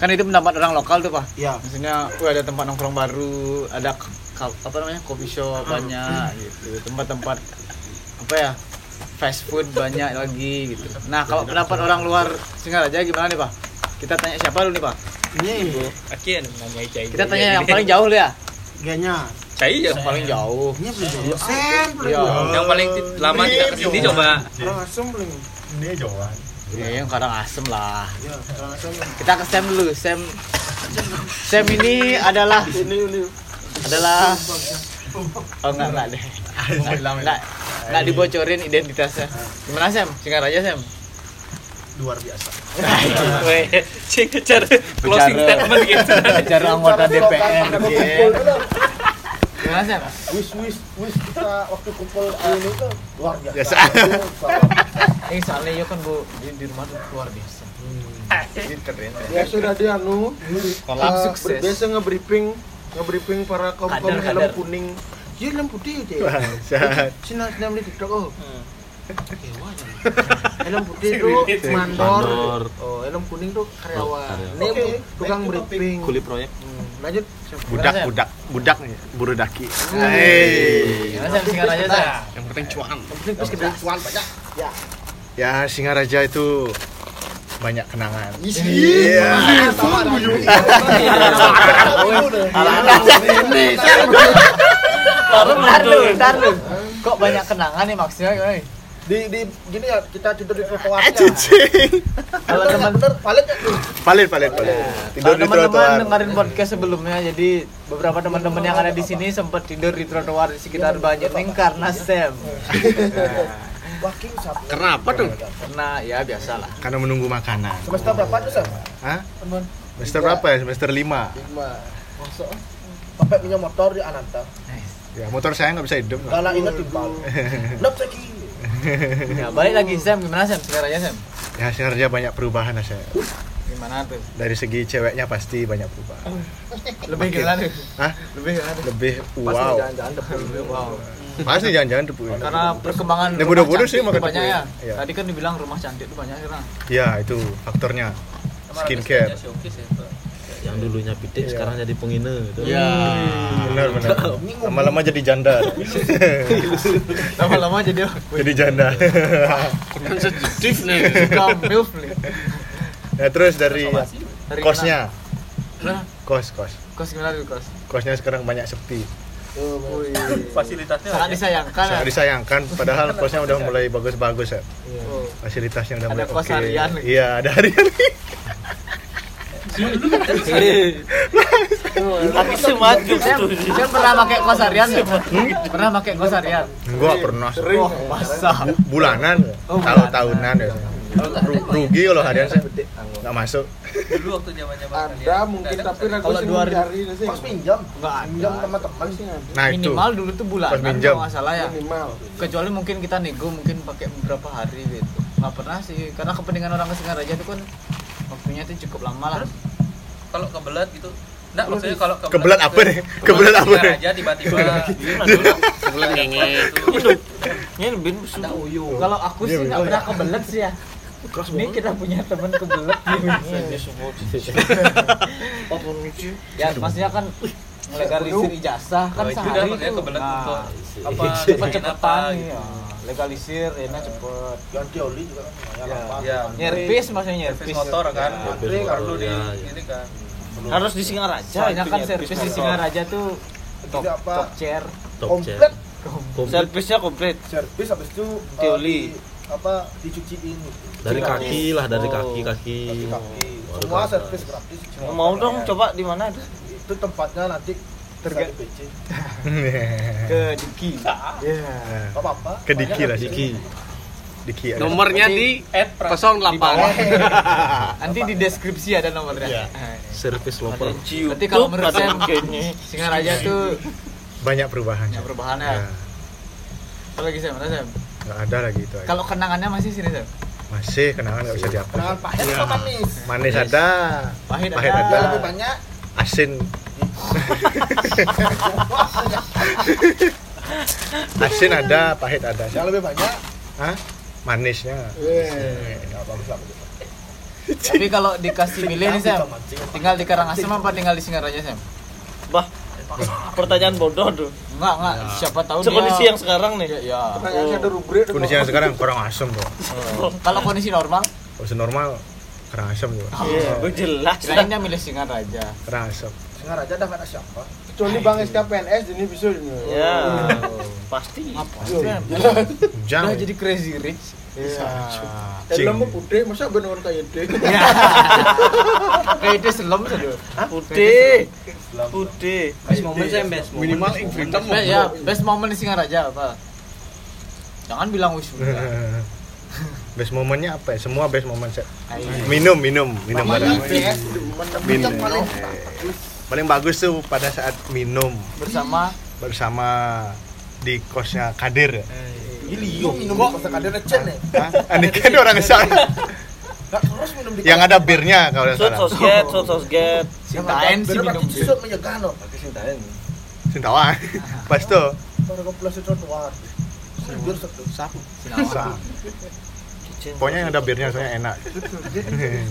kan itu pendapat orang lokal tuh pak Iya. maksudnya wah ada tempat nongkrong baru ada apa namanya coffee shop banyak gitu tempat-tempat apa ya fast food banyak lagi gitu nah kalau pendapat orang luar Singaraja gimana nih pak kita tanya siapa dulu nih pak Ini Akhirnya nanya Cai. kita tanya yang paling jauh dulu ya kayaknya. Cai ya. yang paling jauh Ini belum jauh. Sen, belum Iya. jauh. Yang paling lama tidak ke sini coba. Orang asem belum. Ini Johan. Ya yang kadang asem lah. Ya, asem. kita ke Sam dulu Sam. Sam ini adalah Ini ini. adalah oh enggak enggak deh. Enggak enggak, enggak dibocorin identitasnya. Gimana Sam? Singaraja Sam. Luar biasa. Weh, cing cara closing statement gitu. bicara anggota DPR Sam Wis wis wis kita waktu kumpul ini tuh luar biasa. eh soalnya yo kan bu di, di rumah tuh luar biasa ini keren ya. Ya sudah dia anu Kolam eh, sukses. Biasa nge-briefing nge-briefing para kaum kaum helm kuning. Iya helm putih. Bangsat. Sini sini beli TikTok oh. helm putih tuh mandor. Oh, helm kuning tuh karyawan. Ini tukang briefing. Kuli proyek. Hmm, Lanjut. Budak, budak, budak nih, buru daki. Singaraja Yang penting cuan. Yang penting pas kita cuan banyak. Ya. Ya, Singaraja itu banyak kenangan. Iya. Sama taruh. Kok banyak kenangan nih maksudnya? Di di gini ya kita tidur di trotoar ya. Cicing. Kalau teman bener paling ya tuh. Palit, palit, palit. Tidur Kalau di teman-teman trotoar. dengerin podcast sebelumnya, jadi beberapa teman-teman yang ada di sini sempat tidur di trotoar di sekitar Banjarnegara karena Sam. Wah, king siapa? Kenapa tuh? Karena ya biasalah. Karena menunggu makanan. Semester berapa tuh, Sam? Hah? Teman. Semester berapa ya? Semester 5. Lima. Masuk. Pakai punya motor di Ananta. Ya, motor saya nggak bisa hidup. Gak lah ingat timbal. Nop lagi. Ya, balik lagi Sam, gimana Sam? Sekarang aja Sam. Ya, Singaraja banyak perubahan lah saya. Gimana tuh? Dari segi ceweknya pasti banyak perubahan. Lebih gimana tuh? Hah? Lebih gimana tuh? Lebih wow. jalan-jalan depan. Wow. Pasti jangan-jangan debu. Karena perkembangan Ya, rumah bodoh-bodoh cantik sih makan banyak ya. Iya. Tadi kan dibilang rumah cantik tuh banyak sekarang. Ya, itu faktornya. Skincare. Yang dulunya pitik Iya. sekarang jadi penghina gitu. Ya. Benar, benar. Lama-lama jadi janda. Lama-lama jadi jadi janda. Sensitif nih. suka milf nih. Nah, terus dari Dari kosnya. Kos, kos. kos gimana tuh kos? Kosnya sekarang banyak sepi. Wih. Fasilitasnya Sangat disayangkan ya. Sangat disayangkan padahal kosnya udah mulai bagus-bagus ya. Oh. Fasilitasnya udah Ada mulai kos oke. harian. Iya, ada harian. Semaju Sam, Sam pernah pakai kos harian nggak? Pernah pakai kos harian? Enggak pernah. Oh, masa? Bulanan, kalau tahunan ya. Ru- rugi kalau harian saya nggak masuk. dulu waktu zaman-zaman Ada mungkin tapi Kalau sih dua hari- sih. Pas pinjam. Nggak. Pinjam teman-teman sih ada. Nah. Minimal dulu tuh bulanan Pas minjam. kalau nggak salah ya. Minimal. Kecuali mungkin kita nego mungkin pakai beberapa hari gitu. Nggak pernah sih, karena kepentingan orang ke Singaraja itu kan waktunya itu cukup lama lah. kalau kebelet gitu Enggak, maksudnya kalau Kebelet apa nih? Kebelet apa nih? aja tiba-tiba kebelet ngenge Ini bin ada uyu Kalau aku sih Iya, nggak iya. pernah kebelet sih ya. Ini kita punya temen kebelet nih. Ya maksudnya kan legalisir ijazah kan Oh, sehari itu. kebelet Nah, untuk apa ya. Legalisir ya cepet. Ganti oli juga kan lumayan Ya. Ya. Nyerpis maksudnya servis nyerpis. motor kan Ya. Terus perlu di Ya, ya. ini kan harus di Singaraja. Itu kan nyerpis servis di. Singaraja tuh top, top chair. Top Komplit. Servisnya komplit. servis habis itu eh, Dioli. di- apa dicuciin Dari Gratis. kaki lah, dari Oh. kaki kaki. kaki semua gratis. servis gratis Mau dong coba di mana itu tempatnya nanti Terga- ke Diki. Ya. apa apa Ke Diki lah. Diki. Diki. ada. Nomornya di add 08. Nanti di deskripsi ada nomornya. Iya. Nah, Servis loper. Berarti kalau menurut saya Singaraja tuh Banyak perubahan. banyak perubahan Ya. ya. Apa lagi saya? Mana saya? Nggak ada lagi itu. Kalau kenangannya masih sini saya. Masih kenangan nggak bisa dihapus. kenangan pahit apa manis Manis ada, Pahit pahit ada. ada, lebih banyak asin. asin ada, pahit ada. yang lebih banyak Hah? Manisnya. nggak bagus lah begitu. Tapi kalau dikasih milih nih Sam, tinggal di Karangasem apa tinggal di Singaraja Sam? Bah, pertanyaan bodoh tuh. Enggak, enggak. Siapa tahu dia yang sekarang nih. ya, ya. Pertanyaannya ada rubrik tuh, Kondisi yang sekarang kurang asem bro. Kalau kondisi normal, Kondisi normal kurang asem juga. Iya, gue jelas. kirain dia milih Singaraja. Kurang asem. Dengar aja dah kata siapa. Kecuali Bang SK PNS ini bisa ini. Ya, pasti. Sam, Jangan. udah jadi crazy rich. Iya. Cing. Helm putih, masa bener kayak dia. Kayak itu selem saja. Putih. Putih. best moment saya best moment Minimal infinitum. Best, ya, best moment di Singaraja apa? Jangan bilang wisuda. best momennya apa ya? Semua best moment saya. Minum, minum, minum ada. PS Minum. Paling bagus tuh pada saat minum Bersama bersama di kosnya Kadir ya. Ini yuk minum kok ada recen nih. Hah? Aneh kan orang sana. Enggak terus minum di Yang ada birnya kalau salah. sosget, sot sosget. Sintain sih minum susut menyegah no. Sintawan. Pas tuh. Baru ke plus. Sapu. Sinawa. Pokoknya yang ada birnya soalnya enak.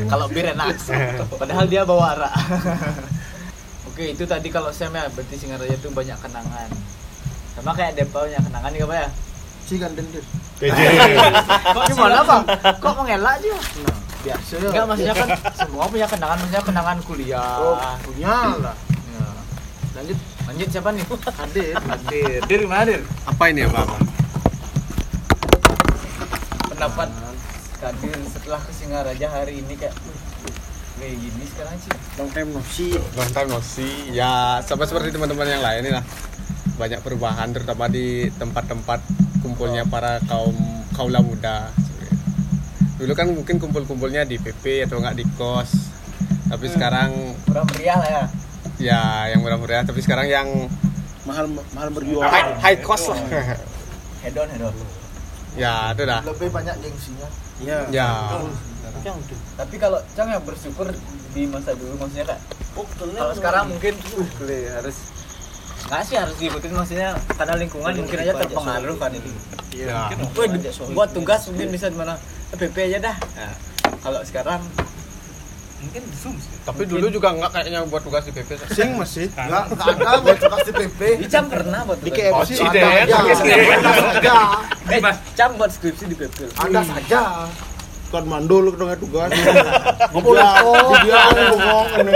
Kalau bir enak. Padahal dia bawa arak. Oke, itu tadi kalau Sam ya, berarti Singaraja itu banyak kenangan. Sama kayak Depau banyak kenangan nih apa ya? Si gandeng dia. Kok gimana bang? Kok mengelak dia? Biasa ya. Enggak maksudnya kan semua punya kenangan, maksudnya kenangan kuliah. Oh, punya lah. Ya. Lanjut, lanjut siapa nih? Hadir. Hadir. Dir gimana Dir? apa ini ya pak Pendapat Kadir setelah ke Singaraja hari ini kayak "Wih, kayak gini sekarang sih. Long time no see. long time no see ya sama seperti teman-teman yang lain ini lah banyak perubahan terutama di tempat-tempat kumpulnya para kaum kaula muda dulu kan mungkin kumpul-kumpulnya di PP atau enggak di kos tapi sekarang Kurang meriah lah ya. ya yang murah-murah tapi sekarang yang Mahal mahal berjuang. high, high cost lah Head on, head on. ya itu dah Lebih banyak gengsinya. ya Tapi kalau Cang ya bersyukur di masa dulu maksudnya kak. Kalau sekarang mungkin uh, harus nggak sih harus diikutin maksudnya karena lingkungan mungkin aja terpengaruh kan ini. ya Woi, buat tugas mungkin bisa di mana PP aja dah. Nah, kalau sekarang tapi dulu juga enggak kayaknya buat tugas di PP Sing masih. Enggak enggak ada buat tugas di PP. Icam pernah buat Di tugas. KFC Ciden, ada. Eh. Kan mandul dengan tugas. Ngomong Oh, dia ngomong ini.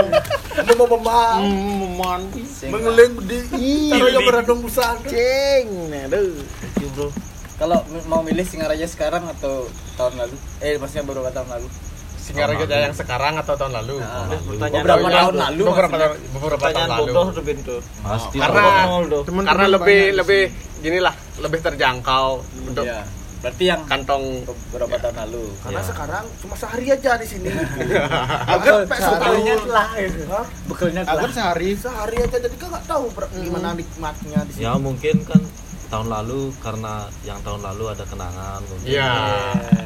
Mau memang Memon. mengeling di taruh yang beradong busan. Cing. Nah, aduh. Kalau mau milih Singaraja sekarang atau tahun lalu? Eh, maksudnya beberapa tahun lalu. Singaraja yang sekarang atau tahun lalu Nah, Pertanyaan beberapa tahun lalu. beberapa tahun beberapa tahun lalu bodoh tuh Bintu. Pasti. Karena- karena lebih lebih gini lah lebih terjangkau untuk Iya. Berarti yang kantong beberapa tahun lalu. Karena sekarang cuma sehari aja di sini. Agar Agar bekalnya sehari. telah itu. Bekalnya telah. Agar sehari sehari aja jadi kan nggak tahu ber- gimana nikmatnya di sini. Ya mungkin kan tahun lalu karena yang tahun lalu ada kenangan mungkin Iya.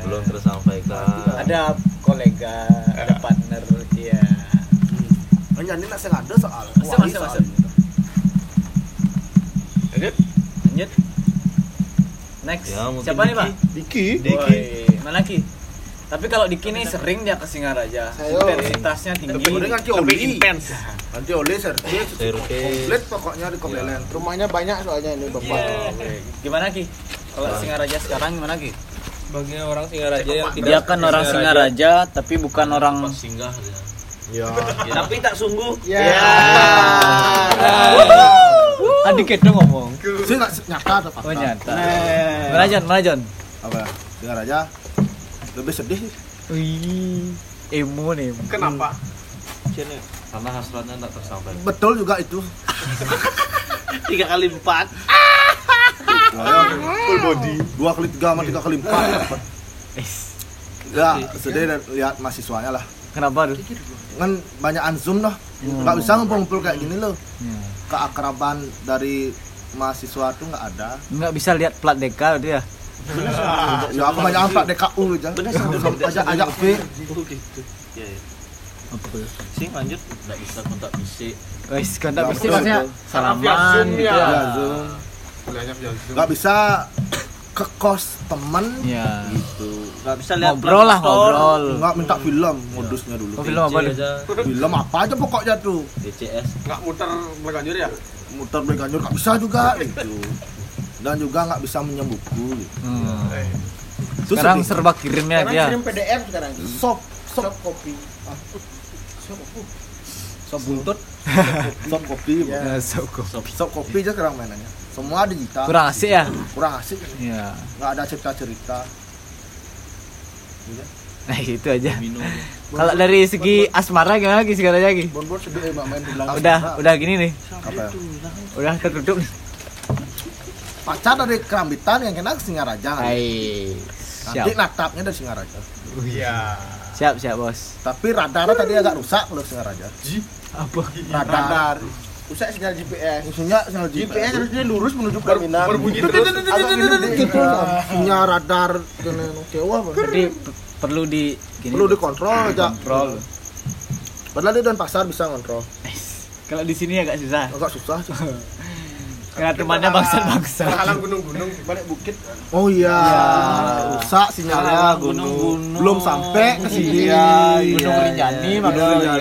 belum tersampaikan. Ada kolega, ada partner, iya. Hanya ini nak sengaja soal. Masuk, soal. masuk. Lanjut. Lanjut. Next. Ya, Siapa nih, Pak? Diki. Woi, mana Ki? Tapi kalau Diki nih sering dia ke Singaraja. Intensitasnya tinggi. Lebih oli. intens Nanti oli servis komplit pokoknya di Kobelen. Rumahnya banyak soalnya ini bapak. Oke. Gimana Ki? Kalau Singaraja sekarang gimana Ki? bagi orang Singaraja yang tidak Dia kan orang Singaraja tapi bukan orang Singgah dia. Ya. Tapi tak sungguh. Ya. Adik itu ngomong. Saya nggak nyata atau Oh nyata. Mana Jon? Mana Jon? Apa? Dengar aja. Lebih sedih. Wih, emo nih. kenapa Karena hasratnya tak tersampaikan. Betul juga itu. Tiga kali empat. Full body. Dua kali tiga sama tiga kali empat. Ya, sedih dan lihat mahasiswanya lah. Kenapa tuh? Kan banyak zoom dah. Nggak bisa ngumpul-ngumpul kayak gini loh. Keakraban dari mahasiswa tuh nggak ada. Nggak bisa lihat plat DK dia. Ya aku banyak angkat DKU aja. Ajak ajak V. Oh gitu. Ya, ya. Sing lanjut nggak bisa kontak fisik. Wes, kontak Ya, fisik maksudnya salaman gitu ya. ya. Ya, Zoom. kuliahnya via Zoom Nggak bisa ke kos temen Iya. gitu. Nggak bisa lihat ngobrol lah ngobrol Nggak minta film modusnya dulu. Oh, film apa nih aja. Film apa aja pokoknya tuh. DCS. nggak muter belakanjur ya Muter beli ganjur nggak bisa juga gitu. Dan juga nggak bisa minjem buku. Gitu. Hmm. Itu sekarang serba kirimnya Sekarang dia kirim PDF sekarang. sop sop kopi. sop buntut sop kopi Ya, soko. sop kopi aja sekarang mainannya semua digital kurang asik ya kurang asik Iya. nggak ada cerita cerita Nah itu aja. Kalau dari segi asmara gimana lagi sekarang lagi? bon bon sedih emang main di belakang Udah udah gini nih. apa ya? Udah tertutup nih. pacar dari kerambitan yang kena Singaraja Hai. nanti Siap. natapnya dari Singaraja iya Siap siap bos. tapi radarnya tadi agak rusak kalau Singaraja Apa? radar Usah sinyal GPS. isunya sinyal GPS GPS harusnya lurus menuju pelaminan. berbunyi terus gitu punya radar kewa apa Jadi perlu di gini. perlu dikontrol aja kontrol. padahal dia dan pasar bisa ngontrol Kalau di sini agak susah. agak susah Karena temannya bangsa-bangsa. halang gunung-gunung Balik bukit. oh iya rusak sinyalnya Gunung-gunung. belum sampai ke sini Iya, Gunung Rinjani maksudnya.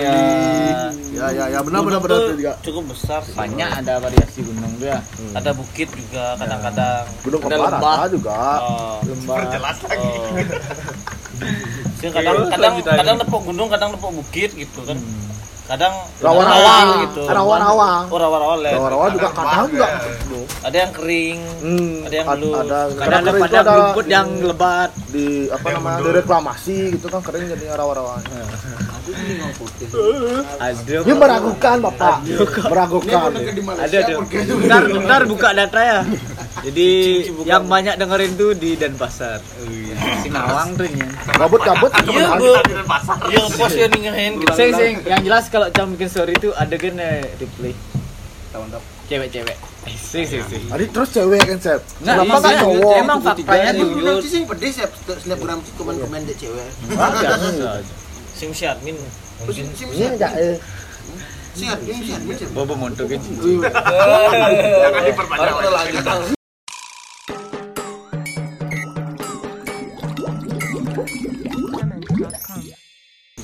ya ya ya benar benar benar Gunung juga cukup besar sih. Banyak ada variasi gunung tuh ya. Ada bukit juga kadang-kadang. gunung Ada kembar lembah. ada juga Oh. Lembah. jelas lagi Oh. Sih, kadang kadang kadang nepok gunung, kadang nepok bukit gitu kan. Kadang rawa-rawa gitu. rawa-rawa Oh, rawa-rawa rawa-rawa juga kadang juga Ada yang kering. Hmm, Ada yang belum. ada Kadang ada kadang itu padang ada rumput yang lebat. di apa namanya direklamasi gitu kan kering jadinya rawa-rawa Ada. ini meragukan bapak meragukan Ada tuh. Bentar, bentar buka data ya. Jadi yang banyak dengerin tuh di Denpasar. Wih, Singawang tuh ya. gabut-gabut Iya, Bu. Iya, pos ya ningahin gitu. Sing sing yang jelas kalau jam bikin story itu adegan eh, replay. Cewek-cewek. Eh, sing sing sing. Tadi terus cewek kan Sep Nggak, kenapa iya. cowok Emang faktanya tuh. belum sih pedes ya snapgram komen-komen dek cewek. Biasa. Sing si admin. Sim ini enggak eh Sing admin sing admin. sing. Bobo montok kan. jangan diperpanjang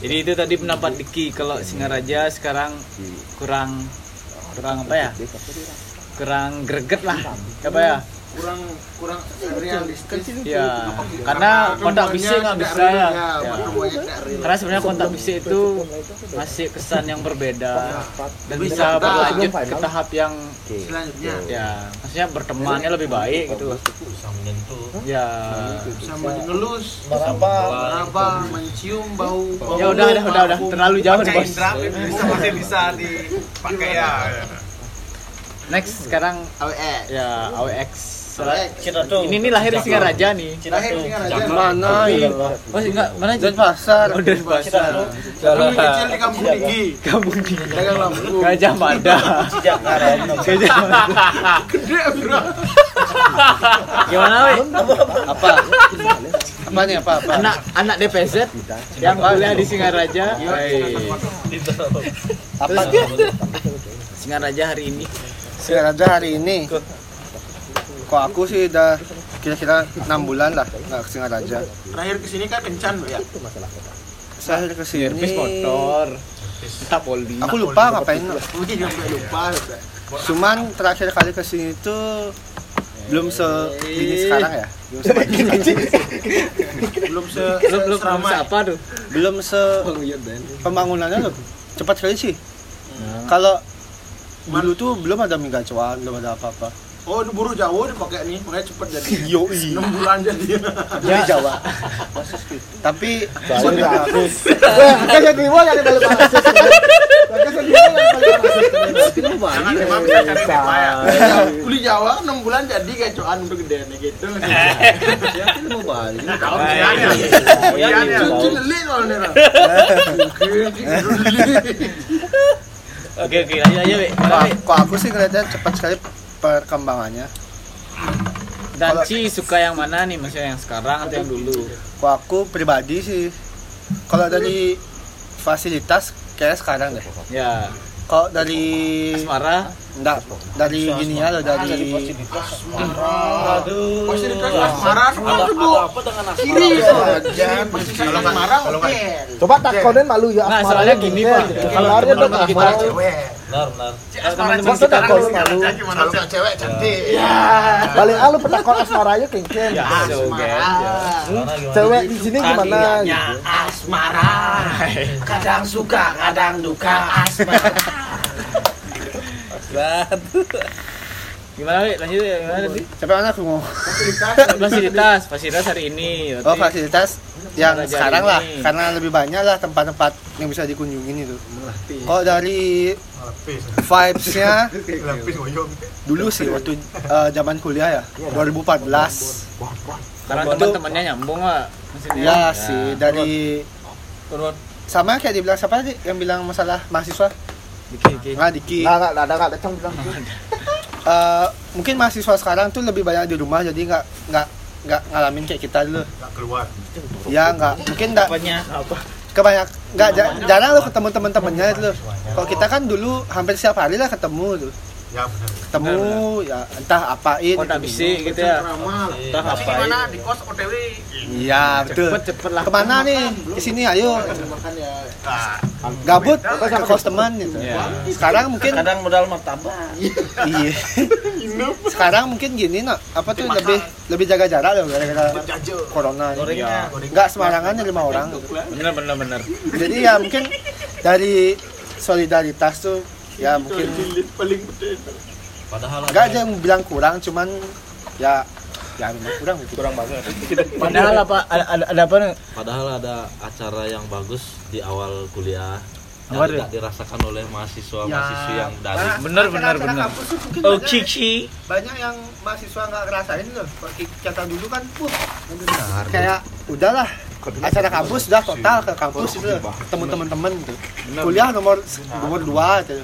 Jadi itu tadi pendapat Diki kalau Singaraja sekarang kurang kurang apa ya? Kurang greget lah. Apa ya? Kurang kurang realistis. Ya, karena kontak bisik nggak bisa ya. Ya. Karena sebenarnya kontak bisik itu masih kesan yang berbeda dan bisa berlanjut ke tahap yang Selanjutnya ya maksudnya bertemannya lebih baik gitu. Bisa menyentuh. Ya. bisa mengelus, meraba, mencium bau. Ya udah udah udah udah terlalu jauh nih, Bos. bisa masih bisa dipakai ya Next sekarang AWE. ya AWX. Kita tuh. Ini nih lahir di Singaraja nih. Lahir Singaraja. mana ini Oh enggak, mana dan pasar Oh, dari pasar. Dulu kecil di kampung Digi. Kampung di Dagang lampu. Gajah Mada. Gajah Mada. Gede bro. Gimana, we? Apa? apa nih apa apa Anak anak DPZ yang kuliah di Singaraja. Hey. apa Singaraja hari ini. Singaraja hari ini kok aku sih udah kira-kira enam bulan lah nggak ke Singaraja Terakhir ke sini kan kencan ya. saya ke Servis motor. Kita poli. aku lupa ngapain Mungkin sampai lupa. lupa. cuman terakhir kali ke sini tuh belum segini sekarang ya belum se Belum se Belum belum seramai. apa tuh? belum se pembangunannya loh cepat sekali sih kalau dulu tuh belum ada mie gacuan belum ada apa-apa Oh, ini buru jauh dipakai nih, makanya cepet jadi. yo 6 bulan jadi. di Jawa tapi sudah aku Oke, jadi mau yang balik jangan emang bisa cari tema ya Kuli Jawa 6 bulan jadi gacoan udah gede nih gitu. kau kian ya kian ya Cuci leli soalnya. Ra. Oke oke. Gimana, we? kok aku sih ngeliatnya cepat sekali perkembangannya Danci suka yang mana nih? Maksudnya yang sekarang atau yang dulu? kok aku pribadi sih kalau dari fasilitas kayak sekarang deh Ya. Kalau dari Asmara enggak dari gini ya dari Aduh. marah Ada ada apa dengan asmara? kalau nggak marah oke Coba takonin malu ya Nah, soalnya ya, gini. Pak. Kemarin tuh Benar, benar. teman-teman kita malu. kalau nggak cewek cantik Balik ah lu petakon Asmara aja kengken. ya ya. Cewek di sini gimana? gitu. asmara kadang suka kadang duka asmara Gimana Wi? lanjut ya gimana tadi? Sampai mana aku mau? Fasilitas, fasilitas hari ini. Oh fasilitas yang Belajar sekarang lah ini. karena lebih banyak lah tempat-tempat yang bisa dikunjungin itu. Kalau dari vibes-nya dulu sih waktu eh, zaman kuliah ya 2014 Karena Itu- teman-temannya nyambung lah. maksudnya. ya sih dari sama kayak dibilang siapa sih yang bilang masalah mahasiswa Diki, diki. nggak Diki nggak nggak ada nggak ada Cang bilang Eh, mungkin mahasiswa sekarang tuh lebih banyak di rumah jadi nggak nggak nggak ngalamin kayak kita dulu. Keluar. Ya nggak mungkin nggak Apanya? kebanyak nggak ja- jarang lo ketemu teman-temannya itu loh. kalau kita kan dulu hampir setiap hari lah ketemu tuh ya benar ketemu ya entah apain Kok tak bisik gitu ya? Entah Tapi apa gimana? di kos OTW iya betul. Cepet cepet lah. ke mana nih? Ke sini ayo. Gabut ke kos teman gitu. Ya. sekarang mungkin Kadang modal martabak. iya. Sekarang mungkin gini nak. Apa tuh lebih lebih jaga jarak loh gara-gara corona ini. Gorengnya. nggak sembarangan ya lima orang. Gitu. Bener bener bener. jadi ya mungkin dari solidaritas tuh ya mungkin. Padahal nggak aja yang bilang kurang cuman ya ya memang kurang gitu. Kurang banget. Padahal apa ada, ada, ada apa nih? Padahal ada acara yang bagus di awal kuliah yang tidak dirasakan oleh mahasiswa-mahasiswi yang dari Bener, bener, bener. Oh, Cici. banyak yang mahasiswa nggak ngerasain loh Kalau dulu kan puh, kayak udahlah acara kampus udah total ke kampus itu. ketemu teman-teman gitu kuliah nomor nomor dua gitu.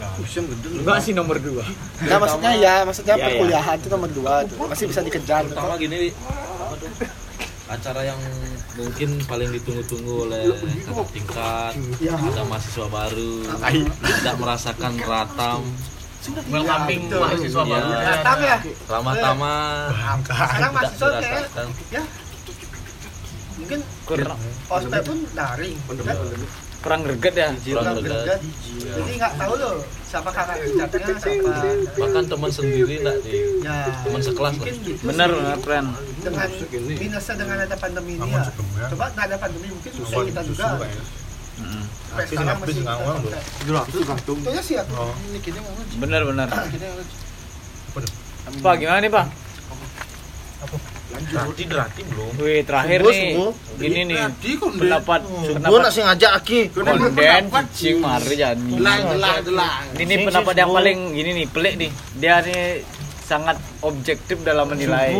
Enggak sih nomor dua. nah maksudnya ya maksudnya perkuliahan itu nomor dua tuh. masih bisa dikejar. Pertama gini tuh? acara yang mungkin paling ditunggu-tunggu oleh kakak tingkat ada mahasiswa baru tidak merasakan ratam welcoming mahasiswa Iya. baru datang ya ramah-tamah sekarang tidak mahasiswa kayak dirasakan mungkin Kurang. ospek pun daring kurang greget ya. kurang dekat jadi nggak tahu loh siapa kakak tingkatnya siapa. Bahkan teman sendiri enggak di ya teman sekelas lah. gitu bener keren. dengan minusnya dengan ada pandemi ini ya. coba nggak ada pandemi mungkin susah kita juga. sampai sekarang masih Kayaknya sih aku ini kini mau Bener bener. Pak gimana nih Pak? Berarti berarti belum. Wih terakhir Subuh, nih. subuh. Gini nih Konde. pendapat Gua pendapat nak sing ngajak aki. konden cicing mari delah. Ini pendapat yang paling gini nih pelik nih. Dia nih sangat objektif dalam menilai.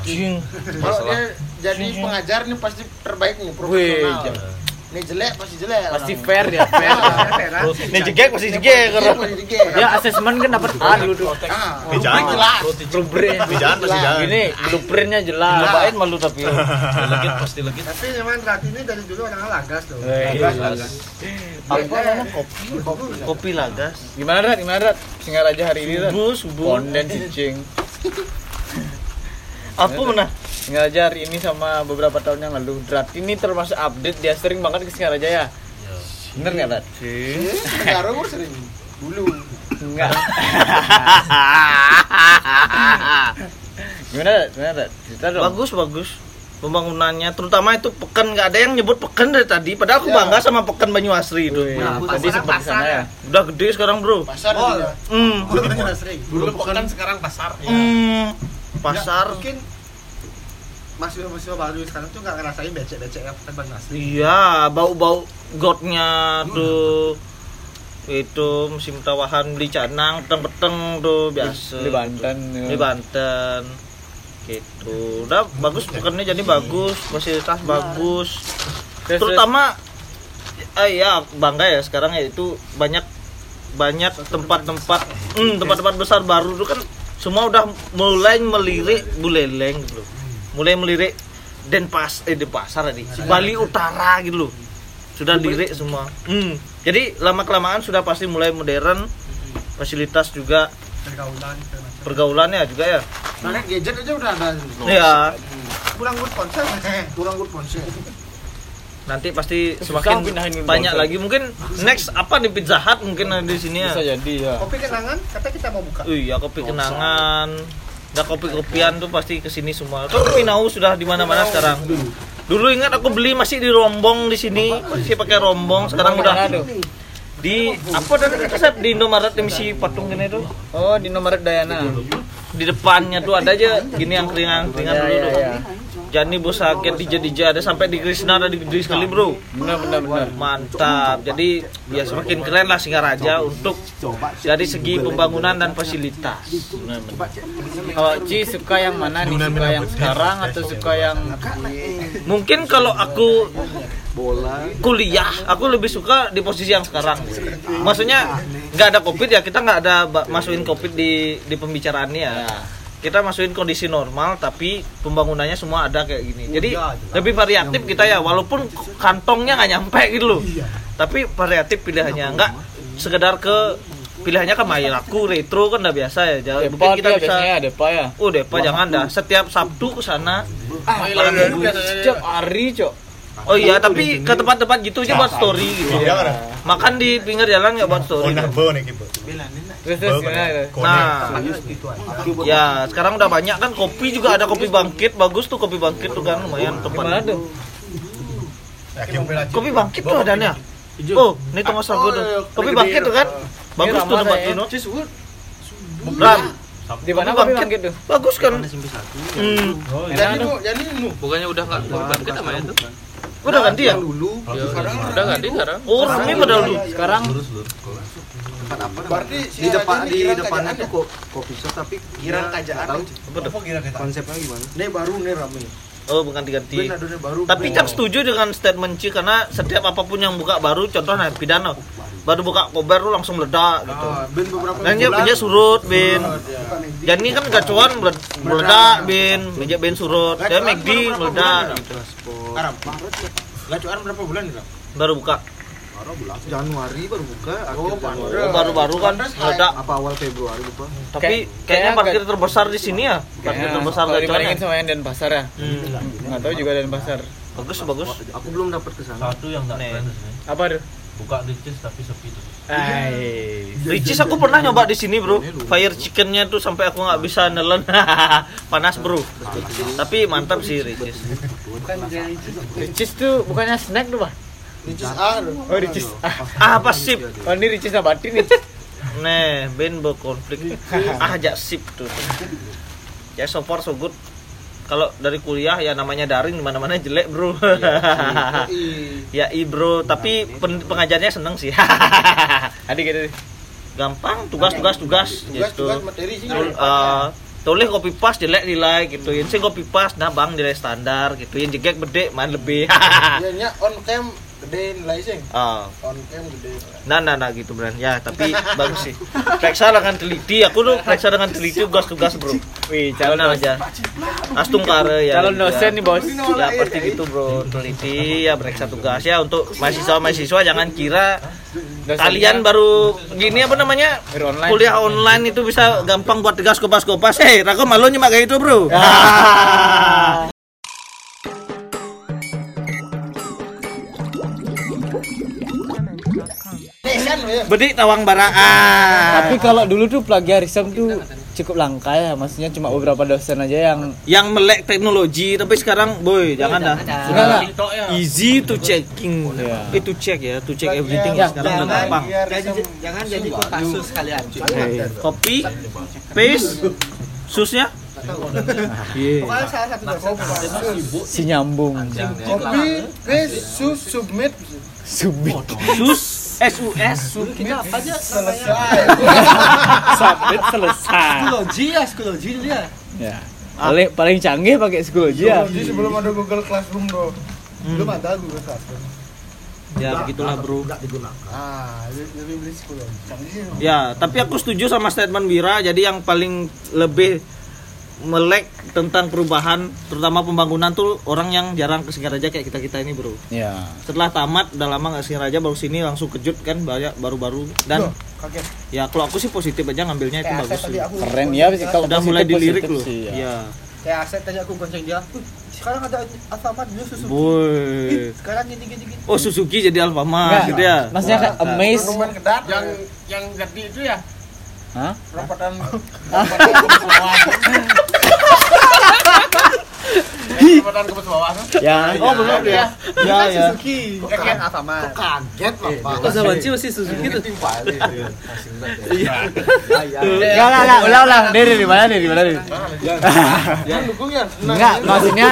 Cicing. Kalau dia jadi pengajar nih pasti terbaik nih Wih, profesional. jam- Ini jelek pasti jelek. pasti fair ya fair. ya. Nih jegek masih jegek Iya, pasti jelek. Ya asesmen kan dapat A dulu tuh. Ah, Jangan jelas. Blueprint. Jangan pasti jangan. Ini blueprintnya jelas. Cobain malu tapi. legit pasti legit tapi memang Rati ini dari dulu orangnya lagas loh Wih, Apa namanya kopi? Kopi lagas. Gimana Rat? Gimana Rat? Singaraja hari ini Rat? Subuh, subuh. Konden cicing. Apa mana? Singaraja hari ini sama beberapa tahun yang lalu. Rat ini termasuk update dia sering banget ke Singaraja ya. Bener nggak Rat? Negara gue sering dulu. Enggak. Gimana Rat? Gimana Rat? Cerita dong. Bagus, bagus. Pembangunannya, terutama itu pekan nggak ada yang nyebut pekan dari tadi. Padahal aku Ya. bangga sama pekan Banyuasri itu. Wih, tadi sempat ke sana ya. Udah gede sekarang bro. Pasar Oh, juga. Hmm. Dulu pekan sekarang pasar. Hmm. Pasar. mungkin mahasiswa-mahasiswa baru sekarang tuh nggak ngerasain becek-becek yang pekan Banyumas Iya, bau-bau gotnya tuh. Itu musim tawahan beli canang peteng-peteng tuh biasa. Di Banten. ya. di Banten. Gitu. Udah bagus pekannya jadi bagus. Fasilitas bagus. Terus- terutama eh, ya bangga ya sekarang ya itu banyak banyak tempat-tempat hmm, tempat-tempat besar baru itu kan semua udah mulai melirik buleleng gitu. Mulai melirik Denpas eh Denpasar tadi Bali Utara gitu loh. Sudah lirik semua. Hmm. jadi lama kelamaan sudah pasti mulai modern fasilitas juga pergaulan pergaulannya juga ya. Nah, gadget aja udah ada. ya kurang good konsep Kurang good ponsel. nanti pasti semakin banyak lagi. Mungkin next apa di Pizza Hut mungkin ada di sini ya? Bisa jadi ya. Kopi kenangan? Kata kita mau buka. Iya kopi kenangan Udah kopi-kopian tuh pasti ke sini semua. Kan Pinau sudah di mana-mana sekarang. Dulu ingat aku beli masih di rombong di sini, masih pakai rombong. Sekarang udah di apa dan kita di Indomaret yang misi patung gini tuh. oh di nomor Dayana Di depannya tuh ada aja gini yang keringan-keringan ya dulu ya ya Jani Bosaket DJ DJ ada sampai di Krishna ada di gede sekali bro. benar benar benar Mantap. Jadi ya semakin keren lah Singaraja untuk dari segi pembangunan dan fasilitas. kalau Ci suka yang mana nih suka yang sekarang atau suka yang Mungkin kalau aku kuliah, aku lebih suka di posisi yang sekarang. Maksudnya nggak ada covid ya kita nggak ada masukin covid di di pembicaraannya. ya. Kita masukin kondisi normal tapi pembangunannya semua ada kayak gini. Jadi lebih variatif kita ya walaupun kantongnya nggak nyampe gitu loh. Tapi variatif pilihannya nggak sekedar ke pilihannya ke Mayraku retro kan udah biasa ya. Jadi Depa mungkin kita dia bisa biasanya Depa ya Oh Depa jangan dah. Setiap Sabtu ke sana. setiap hari cok Oh iya, tapi ke tempat-tempat gitu aja buat story gitu. Makan di pinggir jalan nggak buat story. terus terus gimana itu? Nah, ya sekarang udah banyak kan kopi juga ada kopi bangkit bagus tuh kopi bangkit tuh kan lumayan gimana tempat. tuh? Kopi bangkit tuh adanya. Oh, ini tengah sago tuh. Kopi bangkit tuh kan. Bagus tuh tempat itu. Ram, di mana bangkit. bangkit tuh? Bagus kan? Hmm, Jadi nu, jadi nu. Bukannya udah nggak bangkit namanya tuh? Udah ganti ya? Dulu. Udah ganti sekarang. Oh, rame padahal dulu. sekarang Berarti si di depan ini di depannya tuh kok kopi shop tapi Kirang dia kajaan tahu konsepnya gimana Nih baru nih rame. Oh, bukan ganti. Ben adonnya baru. Tapi kan setuju dengan statement Ci karena setiap apa pun yang buka baru contohnya pidana baru buka kober lu langsung meledak gitu. Ah, ben beberapa Dan bulan. punya surut bin. Ya. Dan ini kan gacuan meled- meledak bin, meja bin surut. Dia McD meledak gitu. Aram. Gacuan berapa bulan nih, Ram? Baru buka. Januari baru buka Oh. Januari. Oh, baru-baru kan meledak. apa awal Februari lupa Tapi Kayak- kayaknya kayak parkir terbesar di sini ya. Parkir terbesar kalau gacuan. dibandingin sama yang Denpasar ya Hmm. nggak tahu juga Denpasar Bagus bagus. aku belum dapat ke sana Satu yang sini. apa tuh Buka ricis tapi sepi tuh. Ay. Ricis aku pernah nyoba di sini bro. Fire chickennya tuh sampai aku nggak bisa nelen. Panas bro. Tapi mantap sih Ricis. Ricis tuh bukannya snack tuh pak Ricis A. oh Ricis ah apa sip? oh ini Ricis nabati nih Nih, Ben berkonflik. ah, ajak sip tuh. Ya so far so good. Kalau dari kuliah ya namanya daring di mana-mana jelek, Bro. ya i bro, tapi pen- pengajarnya seneng sih. adik gitu Gampang, tugas-tugas tugas Tugas gitu. tugas materi sih. Tul- eh, tulis copy pas jelek nilai gitu. Yang sing copy pas nah bang nilai standar gitu. Yang jegek bedek main lebih. Iya nya on cam gede nilai sih. Ah, On cam gede. Nah, nah, nah gitu Bran. Ya, tapi bagus sih. Periksa dengan teliti. Aku tuh periksa dengan teliti tugas-tugas, Bro. wih calon aja. Astung kare ya. calon gitu ya. dosen nih bos Ya seperti gitu, Bro. Teliti ya periksa tugas ya untuk mahasiswa-mahasiswa jangan kira kalian baru gini apa namanya? Baru online. Kuliah online itu bisa gampang buat tugas kopas-kopas. Hei, Rako malu nyimak kayak itu, Bro. Bedik tawang baraan. tapi kalau dulu tuh plagiarism tuh cukup langka ya. Maksudnya cuma beberapa dosen aja yang yang melek teknologi tapi sekarang boy jangan dah. Enggak, enggak. easy to checking. Iya. itu check ya to check everything Ya, sekarang udah gampang. jangan jadi kasus kalian. Copy paste susnya? Pokoknya salah satu dosen. Si nyambung. Kopi, paste, sus, submit, submit. Sus sus kita apa aja? Selesai. submit selesai. Psikologi ya psikologi dia ya. Paling paling canggih pakai psikologi ya. Sebelum ada Google Classroom bro. belum ada gue classroom. Ya begitulah bro. Ah, lebih beli psikologi. Canggih. ya tapi aku setuju sama statement Bira jadi yang paling lebih melek tentang perubahan terutama pembangunan tuh orang yang jarang ke Singaraja kayak kita kita ini bro ya setelah tamat udah lama nggak Singaraja baru sini langsung kejut kan banyak baru-baru dan kaget Ya kalau aku sih positif aja ngambilnya itu kayak bagus aset tadi sih. aku Keren ya sih kalau Udah mulai dilirik loh. ya. Iya. kayak aset tadi aku gonceng dia "Uh, sekarang ada Alfamart dulu Suzuki Boy. Sekarang gini gini gini Oh Suzuki jadi Alfamart gitu ya. Maksudnya kayak amaze. Rumah kedat yang yang jadi itu ya Hah? perapatan perapatan ke bawah Ya. Oh belum ya. Ya. Kan ya. Suzuki. Bukan. Alfamart kaget lah pak. Oh Zamanci masih Suzuki tuh. Enggak, enggak, enggak, ulang, ulang. Dari di mana, dari mana, dari? yang dukung ya? Enggak, maksudnya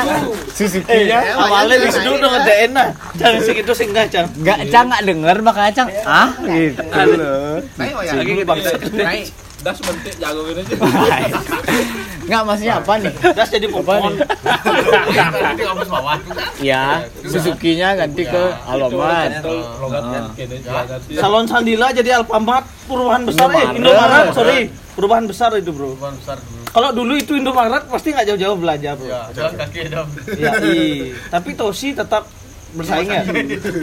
Suzuki ya. Awalnya di situ udah ngedain nah. Jangan segitu sih enggak, Cang. Enggak, Cang enggak denger makanya Cang. Ah, gitu oh ya. Lagi dah sebentar jago ini aja Enggak, maksudnya apa nih? Das jadi popon. nanti kampus bawah Ya, Suzuki-nya ganti ke logat kan kene ganti Salon Sandila jadi Alfamart perubahan besar. Eh Indomaret. Sorry. Perubahan besar itu bro. Bukan besar dulu kalau dulu itu Indomaret pasti nggak jauh-jauh belajar bro. Ya jalan kaki dong ya iya. tapi Tosi tetap bersaing. Ya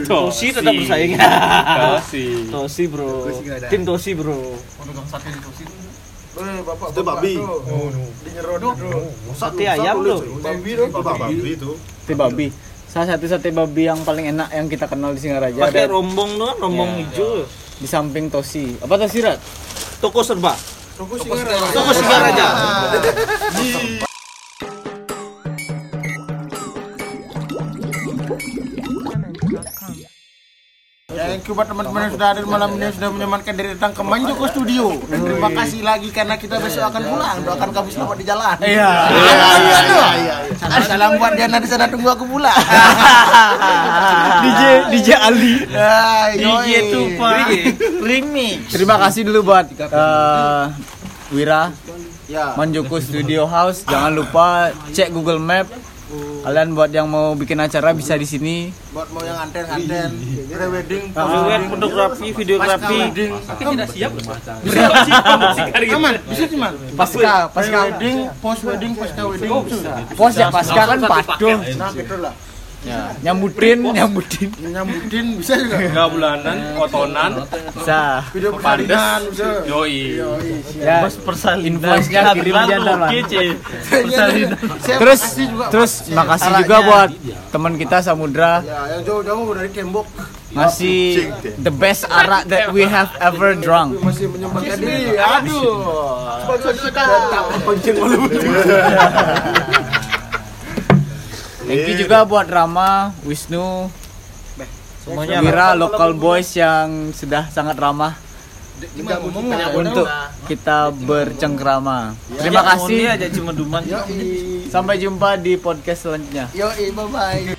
Tosi tetap bersaing. Tosi. Tosi bro. Tim Tosi bro. Pedagang sate di kursi eh bapak Itu babi. di nyeruduk. Sate ayam loh babi dong babi itu. Sate babi. Salah satu sate babi yang paling enak yang kita kenal di Singaraja. Pakai ada rombong tuh kan rombong Ya. hijau. Di samping Tosi. Apa Tosi, Rat? toko serba. Toko Singaraja. Toko Singaraja Thank you buat teman-teman yang sudah hadir malam ini sudah menyemankan diri datang ke Manjoko Studio. Dan terima kasih lagi karena kita besok akan pulang. Doakan kami selamat di jalan. Iya. Iya. Salam buat Diana di sana tunggu aku pulang. DJ DJ Ali. DJ itu pak remix Terima kasih dulu buat eh, Wira Ya. Manjoko Studio House. Jangan lupa cek Google Map. Kalian buat yang mau bikin acara bisa di sini. Buat mau yang anten-anten, pre-wedding, Visual, fotografi, videografi. wedding. tidak siap Aman, bisa sih man. Pasca, pasca Pre-wedding, post-wedding, pasca-wedding. Pos ya pasca kan paduh. Nah, gitu lah. Ya, nyambutin, nyambutin. Nyambutin bisa juga. enggak bulanan otonan Bisa. Video persalinan bisa. yoi Ya, persalinan invoice-nya kirim aja Bang. Saya Terus terus makasih juga buat teman kita Samudra Ya, yang jauh-jauh dari tembok ngasih the best arak that we have ever drunk. masih menyempatkan diri. Aduh. Sponsor kita. Pencing Thank you juga buat Rama, Wisnu, semuanya Wira, local boys yang sudah sangat ramah Gimana ngomong untuk kita bercengkrama. Terima kasih. aja cuma duman Sampai jumpa di podcast selanjutnya. Yo, bye bye.